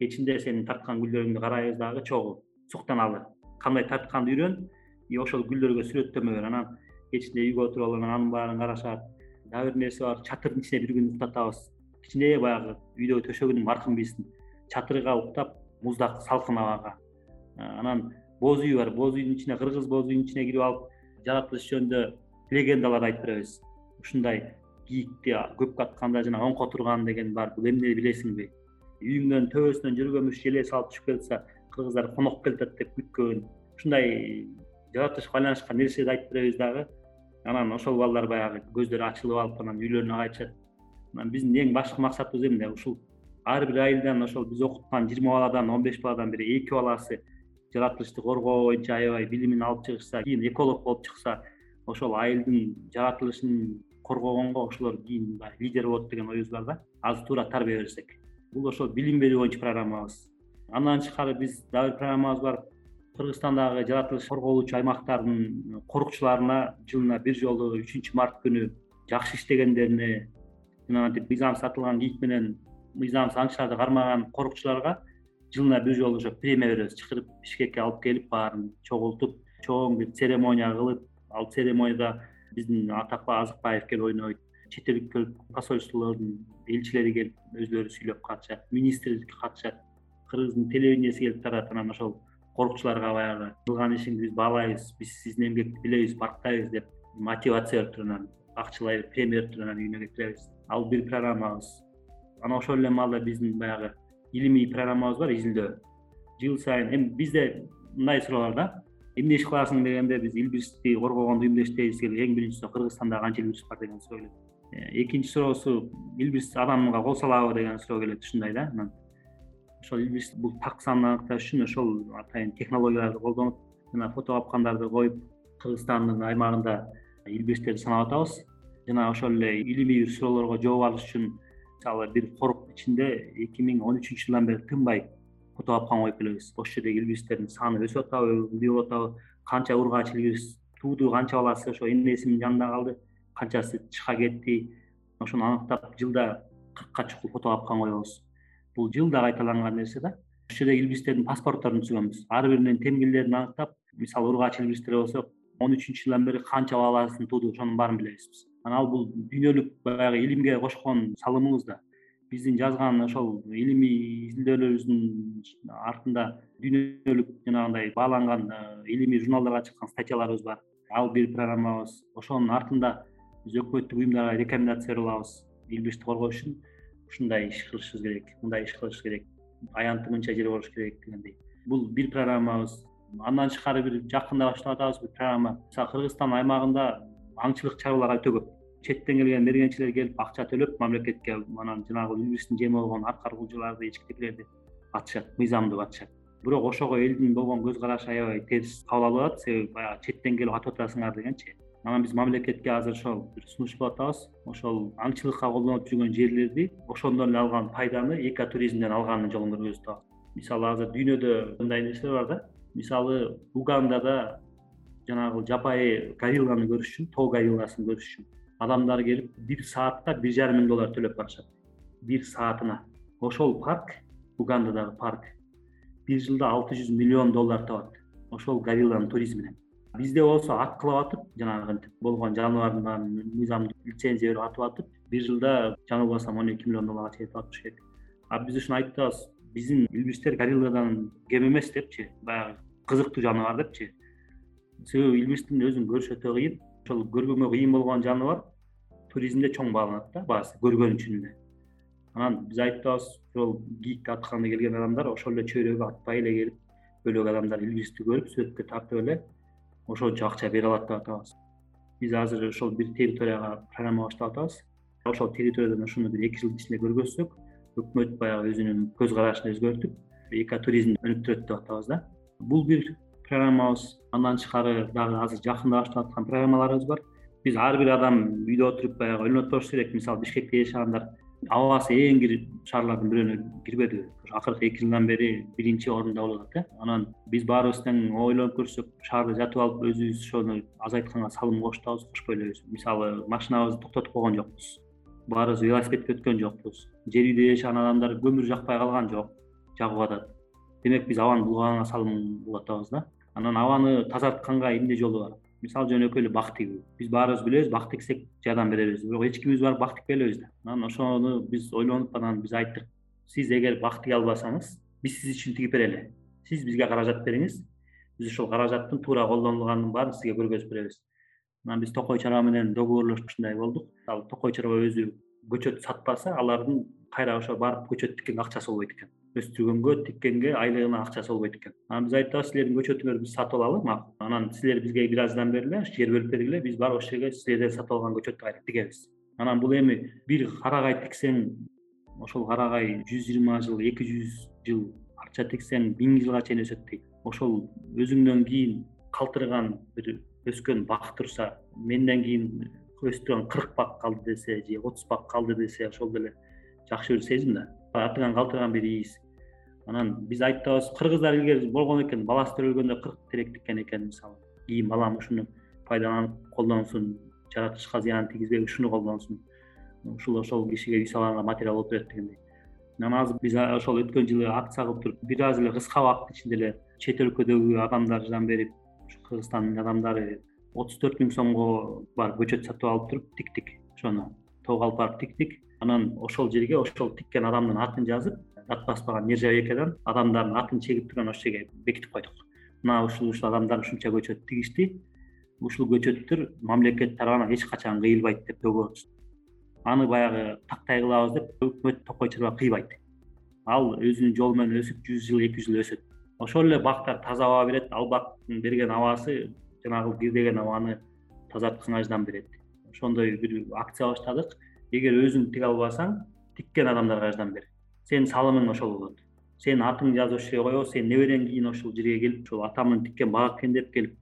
Кечинде сенин тарткан гүлдөрүңдү карайбыз дагы чогуу суктаналы. Кандай тартканды үйрөн и ошол гүлдөргө сүрөттөмө бер анан кечинде үйгө отуруп алып анан анын баарын карашат. Дагы бир нерсе бар чатырдын ичине бир күн уктатабыз кичине баягы үйдөгү төшөгүнүн маркын билсин чатырга уктап муздак салкын абага анан боз үй бар боз үйдүн ичине кыргыз боз үйдүн ичине кирип алып жаратылыш жөнүндө легендаларды айтып беребиз. Ушундай кийикти көп катканда жана оңко турган деген бар бул эмне билесиңби? Үйүңдөн төбөсүнөн жүргөнбүш желе салып түшүп келатса кыргыздар конок келип атат деп күткөн. Ушундай жаратылышка байланышкан нерселерди айтып беребиз дагы? Анан ошол балдар баягы көздөрү ачылып алып анан үйлөрүнө кайтышат биздин эң башкы максатыбыз эмне ушул ар бир айылдан ошол биз окуткан жыйырма баладан он беш баладан бир эки баласы жаратылышты коргоо боюнча аябай билимин алып чыгышса кийин эколог болуп чыкса ошол айылдын жаратылышын коргогонго ошолор кийин баягы лидер болот деген оюбуз бар да. Азыр туура тарбия берсек. Бул ошол билим берүү боюнча программабыз. Андан тышкары биз дагы бир программабыз бар. Кыргызстандагы жаратылыш корголуучу аймактардын корукчуларына жылына бир жолу үчүнчү март күнү жакшы иштегендерине жанагынтип мыйзам сатылган кийик менен мыйзамсыз аңчыларды кармаган корукчуларга жылына бир жолу ошо премия беребиз чакырып бишкекке алып келип баарын чогултуп чоң бир церемония кылып ал церемонияда биздин атакбай азыкбаев келип ойнойт чет элдик посольстволордун элчилери келип өзүлөрү сүйлөп катышат министрлик катышат. Кыргыздын телевиденияси келип тарат анан ошол корукчуларга баягы кылган ишиңди биз баалайбыз биз сиздин эмгекти билебиз барктайбыз деп мотивация берип туруп анан акчалай премия берип туруп анан үйүнө кетиребиз. Ал бир программабыз. Анан ошол эле маалда биздин баягы илимий программабыз бар изилдөө. Жыл сайын эми бизде мындай суроо бар да. Эмне иш кыласың дегенде биз илбирсти коргогонду эмне иштейбиз эң биринчиси кыргызстанда канча илбирс бар деген суроо келет. Э, экинчи суроосу илбирс адамга кол салабы деген суроо келет ушундай да. Анан ошол илбирс бул так санын аныкташ үчүн ошол атайын технологияларды колдонуп жана фото капкандарды коюп кыргызстандын аймагында илбирстерди санап атабыз. Жана ошол эле илимий суроолорго жооп алыш үчүн мисалы бир корук ичинде эки миң он үчүнчү жылдан бери тынбай фото капкан коюп келебиз ошол жердеги илбирстердин саны өсүп атабы эмне болуп атабы канча ургач илбирс тууду канча баласы ошо энесинин жанында калды канчасы тышка кетти ошону аныктап жылда кыркка чукул фото капкан коебуз бул жылда кайталанган нерсе да ошол жердеги илбирстердин паспортторун түзгөнбүз. Ар биринин темгилдерин аныктап мисалы ургач илбирстер болсо он үчүнчү жылдан бери канча баласын тууду ошонун баарын билебиз биз анан ал бул дүйнөлүк баягы илимге кошкон салымыбыз да биздин жазган ошол илимий изилдөөлөрүбүздүн артында дүйнөлүк жанагындай бааланган э, илимий журналдарга чыккан статьяларыбыз бар. Ал бир программабыз ошонун артында биз өкмөттүк уюмдарга рекомендация берип алабыз илбирсти коргош үчүн. Ушундай иш кылышыбыз керек мындай иш кылыш керек аянты мынча жер болуш керек дегендей. Бул бир программабыз андан тышкары бир жакында баштап атабыз бир программа. Мисалы кыргызстан аймагында аңчылык чарбалар өтө көп. Четтен келген мергенчилер келип акча төлөп мамлекетке анан жанагы илбирстин жеми болгон аркар кулжаларды эчкитекилерди атышат мыйзамдуу атышат. Бирок ошого элдин болгон көз карашы аябай терс кабыл алып атат. Себеби баягы четтен келип атып атасыңар дегенчи анан биз мамлекетке азыр ошол бир сунуш кылып атабыз. Ошол аңчылыкка колдонуп жүргөн жерлерди ошондон эле алган пайданы экотуризмден алгандын жолун көргөзүп атабыз. Мисалы азыр дүйнөдө мындай нерселер бар да мисалы угандада жанагы жапайы горилланы көрүш үчүн тоо горилласын көрүш үчүн адамдар келип бир саатка бир жарым миң доллар төлөп барышат. Бир саатына. Ошол парк угандадагы парк бир жылда алты жүз миллион доллар табат ошол горилланын туризминен бизде болсо аткылап атып жанагынтип болгон жаныбардын баарын мыйзамдуу лицензия берип атып атып бир жылда жаңылбасам он эки миллион долларга чейин атыш керек. А биз ушуну айтып атабыз биздин илбирстер горилладан кем эмес депчи баягы кызыктуу жаныбар депчи. Себеби илбирстин өзүн көрүш өтө кыйын ошол көргөнгө кыйын болгон жаныбар туризмде чоң бааланат да баасы көргөн үчүн эле анан биз айтып ошол кийикти атканда келген адамдар ошол эле чөйрөгө атпай эле келип бөлөк адамдар илбирсти көрүп сүрөткө тартып эле ошончо акча бере алат деп атабыз. Биз азыр ошол бир территорияга программа баштап атабыз. Ошол территориядан ошону бир эки жылдын ичинде көргөзсөк өкмөт баягы өзүнүн көз карашын өзгөртүп экотуризмди өнүктүрөт деп атабыз да. Бул бир программабыз андан тышкары дагы азыр жакында баштап аткан программаларыбыз бар. Биз ар бир адам үйдө отуруп баягы ойлонуп турушубуз керек. Мисалы бишкекте жашагандар абасы эң кир шаарлардын бирөөнө кирбедиби акыркы эки жылдан бери биринчи орунда болуп атат э анан биз баарыбыз тең ойлонуп көрсөк шаарда жатып алып өзүбүз ошону азайтканга салым кошуп кошпой элебизби мисалы машинабызды токтотуп койгон жокпуз баарыбыз велосипедке өткөн жокпуз. Жер үйдө жашаган адамдар көмүр жакпай калган жок жагып атат. Демек биз абаны булганга салым кылып атабыз да. Анан абаны тазартканга эмне жолу бар? Мисалы жөнөкөй эле бак тигүү биз баарыбыз билебиз бак тиксек жардам беребиз. Бирок эч кимибиз барып бак тикпей да. Анан ошону биз ойлонуп анан биз айттык. Сиз эгер бак тиге албасаңыз биз сиз үчүн тигип берели. Сиз бизге каражат бериңиз. Биз ошол каражаттын туура колдонулганын баарын сизге көргөзүп беребиз анан биз токой чарба менен договорлошкундай болдук. Ал токой чарба өзү көчөт сатпаса алардын кайра ошо барып көчөт тиккенге акчасы болбойт экен. Өстүргөнгө тиккенге айлыгына акчасы болбойт экен. Анан биз айттык силердин көчөтүңөрдү биз сатып алалы макул анан силер бизге бир аз жардам бергиле жер бөлүп бергиле биз барып ошол жерге силерден сатып алган көчөттү кайра тигебиз. Анан бул эми бир карагай тиксең ошол карагай жүз жыйырма жыл эки жүз жыл арча тиксең миң жылга чейин өсөт дейт. Ошол өзүңдөн кийин калтырган бир өскөн бак турса менден кийин өстүргөн кырк бак калды десе же отуз бак калды десе ошол деле жакшы бир сезим да. Артыңан калтырган бир иис анан биз айтып атабыз кыргыздар илгери болгон экен баласы төрөлгөндө кырк терек тиккен экен мисалы. Кийин балам ушуну пайдаланып колдонсун жаратылышка зыянын тийгизбей ушуну колдонсун. Ушул ошол кишиге үй салганга материал болуп берет дегендей. Анан азыр биз ошол өткөн жылы акция кылып туруп бир аз эле кыска убакыттын ичинде эле чет өлкөдөгү адамдар жардам кыргызстандын адамдары отуз төрт миң сомго барып көчөт сатып алып туруп тиктик. Ошону тоого алып барып тиктик. Анан ошол жерге ошол тиккен адамдын атын жазып дат баспаган нержавейкадан адамдардын атын чегип туруп анан ошол жерге бекитип койдук. Мына ушул ушул адамдар ушунча көчөт тигишти. Ушул көчөттөр мамлекет тарабынан эч качан кыйылбайт деп аны баягы тактай кылабыз деп өкмөт токой чарба кыйбайт. Ал өзүнүн жолу менен өсүп жүз жыл эки жүз жыл өсөт ошол эле бактар таза аба берет ал бактын берген абасы жанагы кирдеген абаны тазартканга жардам берет. Ошондой бир акция баштадык. Эгер өзүң тиге албасаң тиккен адамдарга жардам бер. Сенин салымың ошол болот. Сенин атыңды жазып ошол жерге коебуз сенин неберең кийин ошол жерге келип ошол атамдын тиккен бак экен деп келип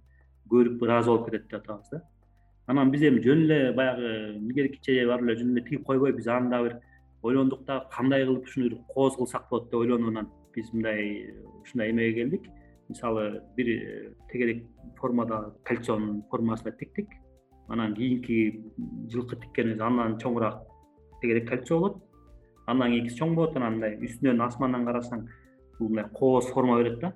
көрүп ыраазы болуп кетет деп атабыз да. Анан биз эми жөн эле баягы илгеркиче барып эле жөн эле тигип койбой биз аны дагы бир ойлондук дагы кандай кылып ушуну бир кооз кылсак болот деп ойлонуп анан биз мындай ушундай эмеге келдик. Мисалы бир э, тегерек формада кольцонун формасында тиктик. Анан кийинки жылкы тиккенибиз андан чоңураак тегерек кольцо болот. Андан кийинкиси чоң болот анан мындай үстүнөн асмандан карасаң бул мындай кооз форма берет да.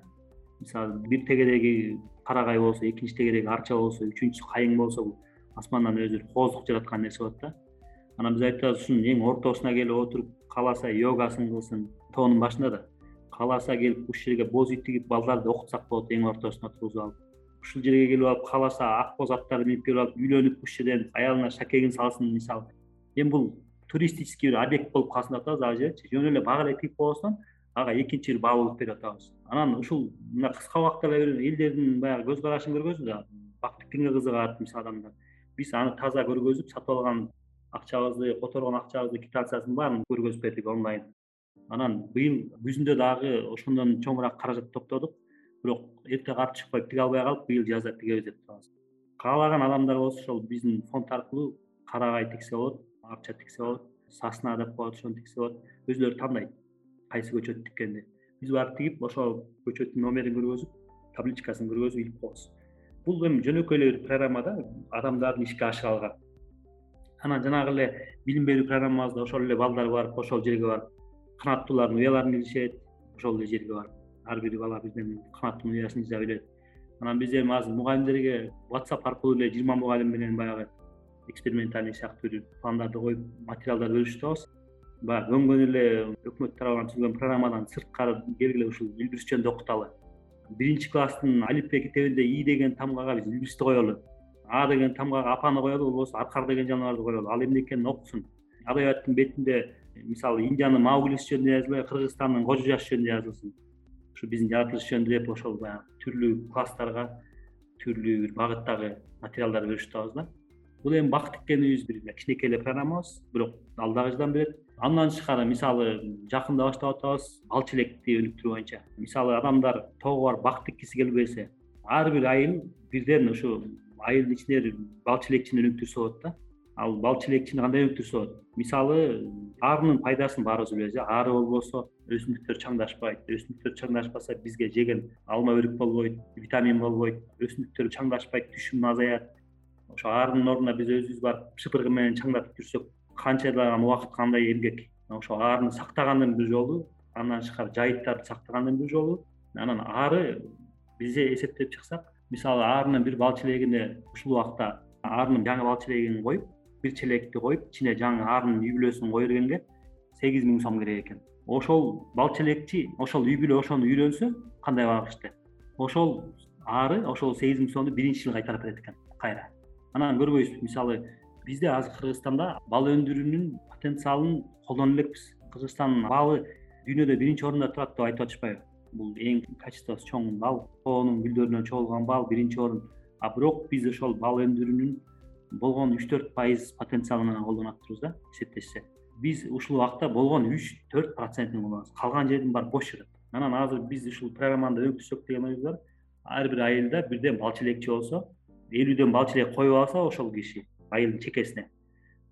Мисалы бир тегереги карагай болсо экинчи тегереги арча болсо үчүнчүсү кайың болсо бул асмандан өзү бир кооздук жараткан нерсе болот да. Анан биз айтып атабыз ушунун эң ортосуна келип отуруп кааласа йогасын кылсын тоонун башында да кааласа келип ушул жерге боз үй тигип балдарды окутсак болот эң ортосуна отургузуп алып. Ушул жерге келип алып кааласа ак боз аттарды минип келип алып үйлөнүп ушул жерден аялына шакегин салсын мисалы эми бул туристический бир объект болуп калсын деп атабыз ал жерчи жөн эле бак эле тигип койбостон ага экинчи бир баалуулук берип атабыз. Анан ушул мына кыска убакытта эле элдердин баягы көз карашын көргөздү да бак тиккенге кызыгат мисалы адамдар. Биз аны таза көргөзүп сатып алган акчабызды которгон акчабызды квитанциясын баарын көргөзүп бердик онлайн анан быйыл күзүндө дагы ошондон чоңураак каражат топтодук. Бирок эрте карып чыкпай тиге албай калып быйыл жазда тигебиз деп атабыз каалаган адамдар болсо ошол биздин фонд аркылуу карагай тиксе болот арча тиксе болот сосна деп коет ошону тиксе болот. Өзүлөрү тандайт кайсы көчөттү тиккенди. Биз барып тигип ошол көчөттүн номерин көргөзүп табличкасын көргөзүп илип коебуз. Бул эми жөнөкөй эле бир программа да адамдардын ишке ашыга алган. Анан жанагы эле билим берүү программабызда ошол эле балдар барып ошол жерге барып канаттуулардын уяларын илишет ошол эле жерге барып ар бир бала бирден канаттуулун уясын жаса билет анан биз эми азыр мугалимдерге whatsapp аркылуу эле жыйырма мугалим менен баягы экспериментальный сыяктуу бир пландарды коюп материалдар бөлүшүп атабыз баягы көнгөн эле өкмөт тарабынан түзүлгөн программадан сырткары келгиле ушул илбирсчөндү окуталы биринчи класстын алипбе китебинде и деген тамгага биз илбирсти коелу а деген тамгага апаны коелу болбосо аркар деген жаныбарды коелу ал эмне экенин окусун адабияттын бетинде мисалы индиянын мауглиси жөнүндө жазылбай кыргызстандын кожо жаш жөнүндө жазылсын. Ушу биздин жаратылыш жөнүндө деп ошол баягы түрлүү класстарга түрлүү бир багыттагы материалдар бөлүшүп атабыз да. Бул эми бак тиккенибиз бир кичинекей эле программабыз бирок ал дагы жардам берет андан тышкары мисалы жакында баштап атабыз бал челекти өнүктүрүү боюнча. Мисалы адамдар тоого барып бак тиккиси келбесе ар бир айыл бирден ушу айылдын ичинде бал челекчини өнүктүрсө болот да ал бал челекчини кандай өнүктүрсө болот? Мисалы арынын пайдасын баарыбыз билебиз э ары болбосо өсүмдүктөр чаңдашпайт. Өсүмдүктөр чаңдашпаса бизге жеген алма өрүк болбойт витамин болбойт. Өсүмдүктөр чаңдашпайт түшүм азаят. Ошо арынын ордуна биз өзүбүз барып шыпыргы менен чаңдатып жүрсөк канчалаган убакыт кандай эмгек ошо арыны сактагандын бир жолу андан тышкары жайыттарды сактагандын бир жолу. Анан ары бизде эсептеп чыксак мисалы аарынын бир бал челегине ушул убакта аарынын жаңы бал челегин коюп бир челекти коюп ичине жаңы аарынын үй бүлөсүн кое бергенге сегиз миң сом керек экен. Ошол бал челекчи ошол үй бүлө ошону үйлөнсө кандай багышты ошол аары ошол сегиз миң сомду биринчи жылы кайтарып берет экен кайра. Анан көрбөйсүзбү мисалы бизде азыр кыргызстанда бал өндүрүүнүн потенциалын колдоно элекпиз. Кыргызстандын балы дүйнөдө биринчи орунда турат деп айтып атышпайбы. Бул эң качествосу чоң бал. Тоонун гүлдөрүнөн чогулган бал биринчи орун. А бирок биз ошол бал өндүрүүнүн болгон үч төрт пайыз потенциалы менен колдонуп атырбыз да эсептешсе. Биз ушул убакта болгон үч төрт процентин колдонобуз калган жердин баары бош жатат анан азыр биз ушул программаны өнүктүрсөк деген оюбуз бар ар бир айылда бирден бал челекчи болсо элүүдөн бал челек коюп алса ошол киши айылдын чекесине.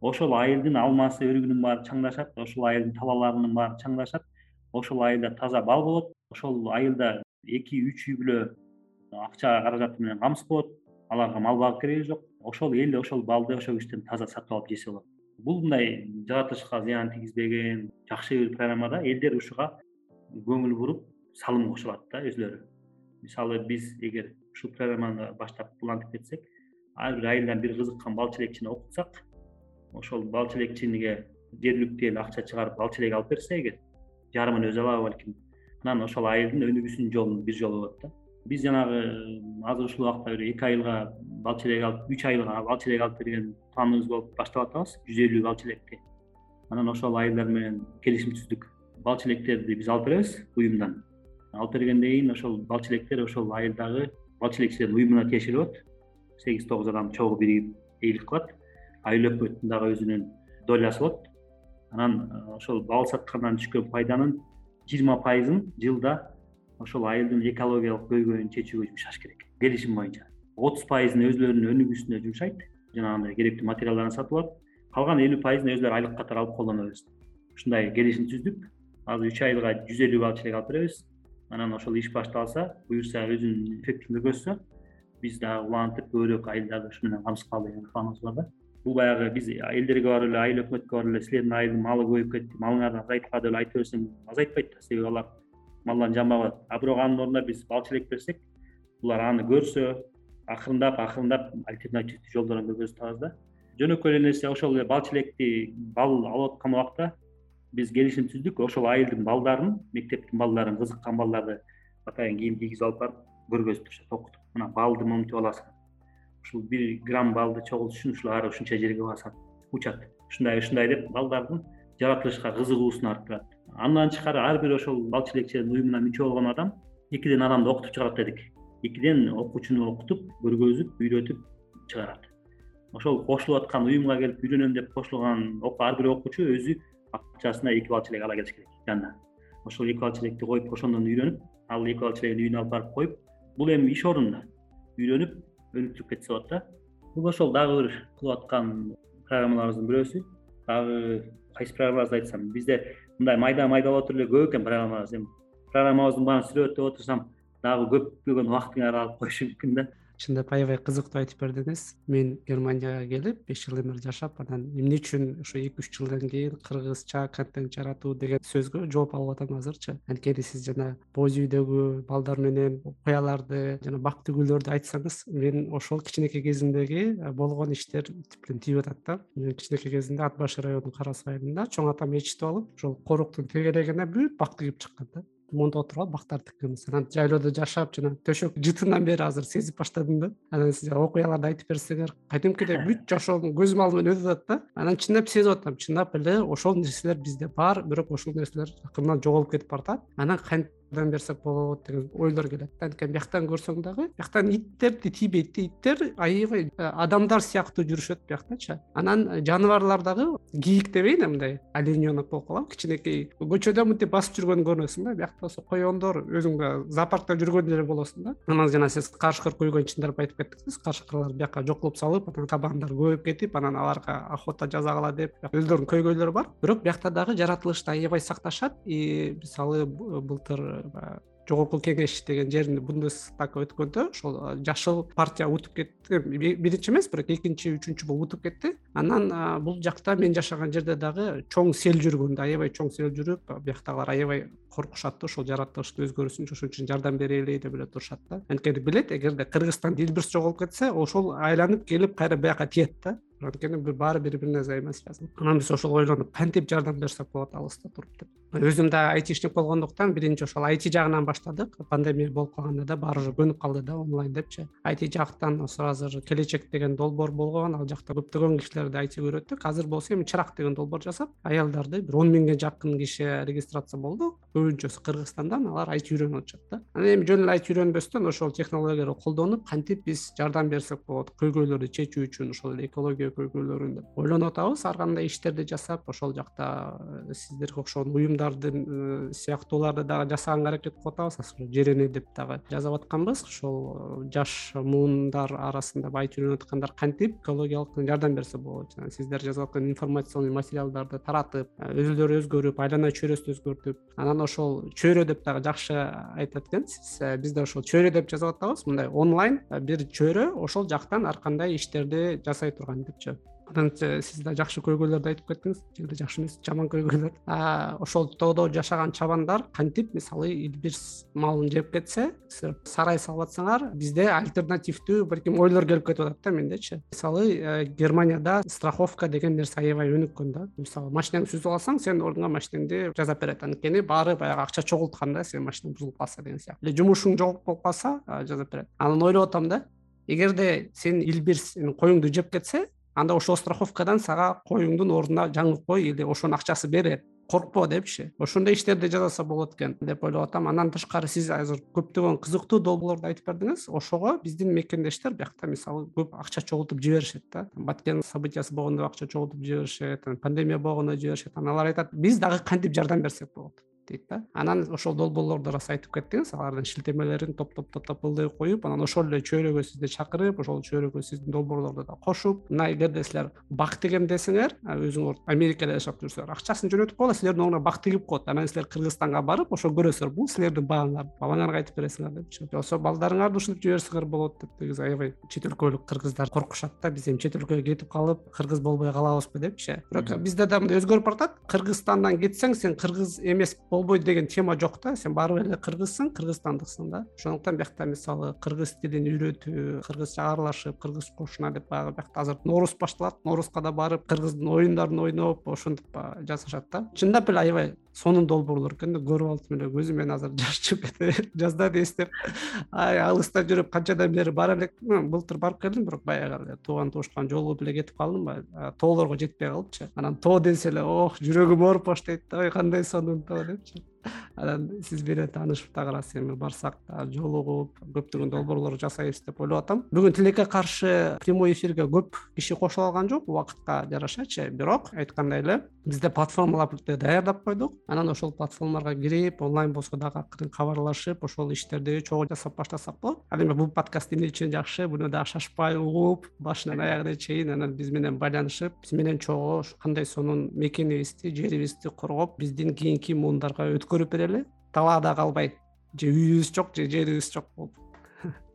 Ошол айылдын алмасы өрүгүнүн баары чаңдашат ошол айылдын талааларынын баары чаңдашат ошол айылда таза бал болот ошол айылда эки үч үй бүлө акча каражаты менен камсыз болот. Аларга мал багып кереги жок ошол эл ошол балды ошол кишиден таза сатып алып жесе болот. Бул мындай жаратылышка зыян тийгизбеген жакшы бир программада элдер ушуга көңүл буруп салым кошулат да өзүлөрү мисалы биз эгер ушул программаны баштап улантып кетсек ар бир айылдан бир кызыккан бал челекчини окутсак ошол бал челекчиге жергиликтүү эл акча чыгарып бал челек алып берсе эгер жарымын өзү алабы балким анан ошол айылдын өнүгүүсүнүн жолу бир жолу болот да биз жанагы азыр ушул убакта бир эки айылга бал челек алып үч айылга бал челек алып берген планыбыз болуп баштап атабыз. Жүз элүү бал челекти анан ошол айылдар менен келишим түздүк бал челектерди биз алып беребиз уюмдан. Алып бергенден кийин ошол бал челектер ошол айылдагы бал челекчилердин уюмуна тиешелүү сегиз тогуз адам чогуу биригип эйлик кылат. Айыл өкмөттүн дагы өзүнүн долясы болот. Анан э, ошол бал саткандан түшкөн пайданын жыйырма пайызын жылда ошол айылдын экологиялык көйгөйүн чечүүгө жумшаш керек. Келишим боюнча отуз пайызын өзүлөрүнүн өнүгүүсүнө жумшайт. Жанагындай керектүү материалдарын сатып алат калган элүү пайызын өзүлөрү айлык катары алып колдоно берет ушундай келишим түздүк. Азыр үч айылга жүз элүү бал челек алып беребиз. Анан ошол иш башталса буюрса өзүнүн эффектин көргөзсө биз дагы улантып көбүрөөк айылдарды ушу менен камсыздыкалы деген планыбыз бар да. Бул баягы биз элдерге барып эле айыл өкмөткө барып эле силердин айылдын малы көбөйүп кетти малыңарды азайтпа деп эле айта берсең азайтпайт да. Себеби алар малдан жанбай калат а бирок анын ордуна биз бал челек берсек булар аны көрсө акырындап акырындап альтернативдүү жолдорун көргөзүп атабыз да. Жөнөкөй эле нерсе ошол эле бал челекти бал алып аткан убакта биз келишим түздүк. Ошол айылдын балдарын мектептин балдарын кызыккан балдарды атайын кийим кийгизип алып барып көргөзүп турушат окутуп. Мына балды момунтип аласың. Ушул бир грамм балды чогултуш үчүн ушул ары ушунча жерге басат учат. Ушундай ушундай деп балдардын жаратылышка кызыгуусун арттырат андан тышкары ар бир ошол бал челекчилердин уюмуна мүчө болгон адам экиден адамды окутуп чыгарат дедик. Экиден окуучуну окутуп көргөзүп үйрөтүп чыгарат. Ошол кошулуп аткан уюмга келип үйрөнөм деп кошулган ар бир окуучу өзү акчасына эки бал челек ала келиш керек жанына. Ошол эки бал челекти коюп ошондон үйрөнүп ал эки бал челегин үйүнө алып барып коюп бул эми иш орунда. Үйрөнүп өнүктүрүп кетсе болот да. Бул ошол дагы бир кылып аткан программаларыбыздын бирөөсү. Дагы кайсы программабызды айтсам бизде мындай майда майда боло туруп эле көп экен программабыз эми программабыздын баарын сүрөттөп отурсам дагы көптөгөн убактыңарды алып коюшу мүмкүн да чындап аябай кызыктуу айтып бердиңиз. Мен германияга келип беш жыл эмне жашап анан эмне үчүн ошо эки үч жылдан кийин кыргызча контент жаратуу деген сөзгө жооп алып атам азырчы анткени сиз жана боз үйдөгү балдар менен окуяларды жана бактыгүлдөрдү айтсаңыз мен ошол кичинекей кезимдеги болгон иштер типтен тийип атат да. Мен кичинекей кезимде ат башы районунун кара сайында чоң атам ээрчитип алып ошол коруктун тегерегине бүт бак тигип чыккан да монда отуруп алып бактарды тиккенбиз анан жайлоодо жашап жана төшөк жытынан бери азыр сезип баштадым да. Анан сиз окуяларды айтып берсеңер кадимкидей бүт жашоом көзүм алды менен өтүп атат да. Анан чындап сезип атам чындап эле ошол нерселер бизде бар бирок ошол нерселер акырындан жоголуп кетип баратат. Анан берсек болот деген ойлор келет да. Анткени бияктан көрсөң дагы бияктан иттерди тийбейт да иттер аябай э, адамдар сыяктуу жүрүшөт бияктачы анан жаныбарлар дагы кийик дебейин мындай олененок болуп калабы кичинекей көчөдө мынтип басып жүргөнүн көрүнөсүң да. Биякта болсо коёндор өзүң зоопаркта жүргөндөй эле болосуң да. Анан жана сиз карышкыр күйгөн чындырып айтып кеттиңиз. Карышкырлар бияка жокулуп салып анан кабандар көбөйүп кетип анан аларга охота жасагыла деп өздөрүнүн көйгөйлөрү бар. Бирок биякта дагы жаратылышты аябай сакташат. И мисалы былтыр жогорку кеңеш деген жерин бундестаг өткөндө ошол жашыл партия утуп кетти. Биринчи эмес бирок экинчи үчүнчү болуп утуп кетти. Анан бул жакта мен жашаган жерде дагы чоң сел жүргөн аябай чоң сел жүрүп бияктагылар аябай коркушат да ошол жаратылыштын өзгөрүүсүнчү ошон үчүн жардам берели деп эле турушат да. Анткени билет эгерде кыргызстанда илбирс жоголуп кетсе ошол айланып келип кайра бияка тиет да анткени баары бири бирине взаимосвязан анан биз ошол ойлонуп кантип жардам берсек болот алыста туруп деп. Өзүм дагы айтишник болгондуктан биринчи ошол айти жагынан баштадык. Пандемия болуп калганда да баары уже көнүп калды да онлайн депчи. Айти жактан азыр келечек деген долбоор болгон ал жакта көптөгөн кишилерди айтиге үйрөттүк азыр болсо эми чырак деген долбоор жасап аялдарды бир он миңге жакын киши регистрация болду. Көбүнчөсү кыргызстандан алар айти үйрөнүп атышат да. Анан эми жөн эле айти үйрөнбөстөн ошол технологияларды колдонуп кантип биз жардам берсек болот. Көйгөйлөрдү чечүү үчүн ошол эле экология көйгөйлөрүн деп ойлонуп атабыз ар кандай иштерди жасап ошол жакта э, сиздерге окшогон уюмдардын э, сыяктууларды дагы жасаганга аракет кылып атабыз. Азыр жерени деп дагы жазып атканбыз. Ошол э, жаш муундар арасында айти үйрөнүп аткандар кантип экологиялык жардам берсе болот. Жана сиздер жазып аткан информационный материалдарды таратып өзүлөрү өзгөрүп айлана чөйрөсүн өзгөртүп анан ошол чөйрө деп дагы жакшы айтат экенсиз биз да ошол чөйрө деп жазып атабыз мындай онлайн бир чөйрө ошол жактан ар кандай иштерди жасай турган деп анан сиз да жакшы көйгөйлөрдү айтып кеттиңиз. Же жакшы эмес жаман көйгөйлөр. Ошол тоодо жашаган чабандар кантип мисалы илбирс малын жеп кетсе силер сарай салып атсаңар бизде альтернативдүү бир ким ойлор келип кетип атат да мендечи. Мисалы э, германияда страховка деген нерсе аябай өнүккөн да. Мисалы машинеңди сүзүп алсаң сенин ордуңа машинеңди жасап берет анткени баары баягы акча чогулткан да сенин машинең бузулуп калса деген сыяктуу жумушуң жок болуп калса жасап берет анан ойлоп атам да эгерде сен илбирс коюңду жеп кетсе анда ошол страховкадан сага коюңдун ордуна жаңы кой или ошонун акчасы берет коркпо депчи. Ошондой иштерди жасаса болот экен деп ойлоп атам. Андан тышкары сиз азыр көптөгөн кызыктуу долбоорлорду айтып бердиңиз ошого биздин мекендештер биякта мисалы көп акча чогултуп жиберишет да. Баткен событиясы болгондо акча чогултуп жиберишет пандемия болгондо жиберишет. Анан алар айтат биз дагы кантип жардам берсек болот дейт да. Анан ошол долбоорлорду ыраса айтып кеттиңиз алардын шилтемелерин топтоп топтоп ылдый коюп анан ошол эле чөйрөгө сизди чакырып ошол чөйрөгө сиздин долбоорлорду да кошуп мына эгерде силер бак тигем десеңер өзүңөр америкада жашап жүрсөңөр акчасын жөнөтүп коела силердин ордуңа бак тигип коет. Анан силер кыргызстанга барып ошо көрөсүңөр бул силердин багыңар балаңарга айтып бересиңер депчи. Же болбосо балдарыңарды ушинтип жиберсеңер болот деп негизи аябай чет өлкөлүк кыргыздар коркушат да биз эми чет өлкөгө кетип калып кыргыз болбой калабызбы? депчи. Бирок бизде да мындай өзгөрүп баратат. Кыргызстандан кетсең сен кыргыз эмес болбойт деген тема жок да. Сен баары бир эле кыргызсың кыргызстандыксың да. Ошондуктан биякта мисалы кыргыз тилин үйрөтүү кыргызча аралашып кыргыз кошуна деп баягы биякта азыр нооруз башталат. Ноорузга да барып кыргыздын оюндарын ойноп ошентип жасашат да. Чындап эле аябай сонун долбоорлор экен да көрүп алып эле көзүм менен азыр жаш чыгып кетти жаздады эстеп ай алыста жүрүп канчадан бери бара элек былтыр барып келдим бирок баягы эле тууган туушкан жолугуп эле кетип калдым баягы тоолорго жетпей калыпчы. Анан тоо десе эле ох жүрөгүм ооруп баштайт ой кандай сонун тоо депчи анан сиз менен таанышып дагы ырас эми барсак дагы жолугуп көптөгөн долбоорлор жасайбыз деп ойлоп атам. Бүгүн тилекке каршы прямой эфирге көп киши кошула алган жок убакытка жарашачы. Бирок айткандай эле бизде платформаларды даярдап койдук. Анан ошол платформаларга кирип онлайн болсо дагы акырын кабарлашып ошол иштерди чогуу жасап баштасак болот. Ал эми бул подкаст эмне үчүн жакшы? Буну дагы шашпай угуп башынан аягына чейин анан биз менен байланышып биз менен чогуу кандай сонун мекенибизди жерибизди коргоп биздин кийинки муундарга өткөрүп берели талаада калбай же үйүбүз жок же жерибиз жок болуп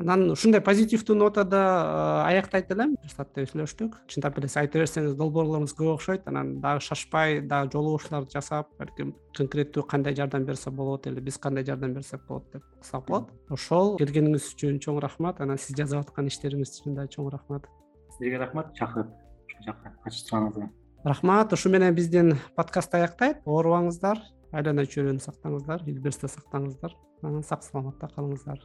анан ушундай позитивдүү нотада э, аяктайт элем. Сааттай сүйлөштүк. Чындап эле сиз айта берсеңиз долбоорлоруңуз көп окшойт. Анан дагы шашпай дагы жолугушууларды жасап балким конкреттүү кандай жардам берсе болот или биз кандай жардам берсек болот деп кылсак болот ошол келгениңиз үчүн чоң рахмат. Анан сиз жазып аткан иштериңиз үчүн да чоң рахмат. Сизерге рахмат. Чакырып ушул жака катышканыңызга рахмат. Ушу менен биздин подкастты аяктайт. Оорубаңыздар айлана чөйрөнү сактаңыздар илбирсти сактаңыздар. Сак саламатта калыңыздар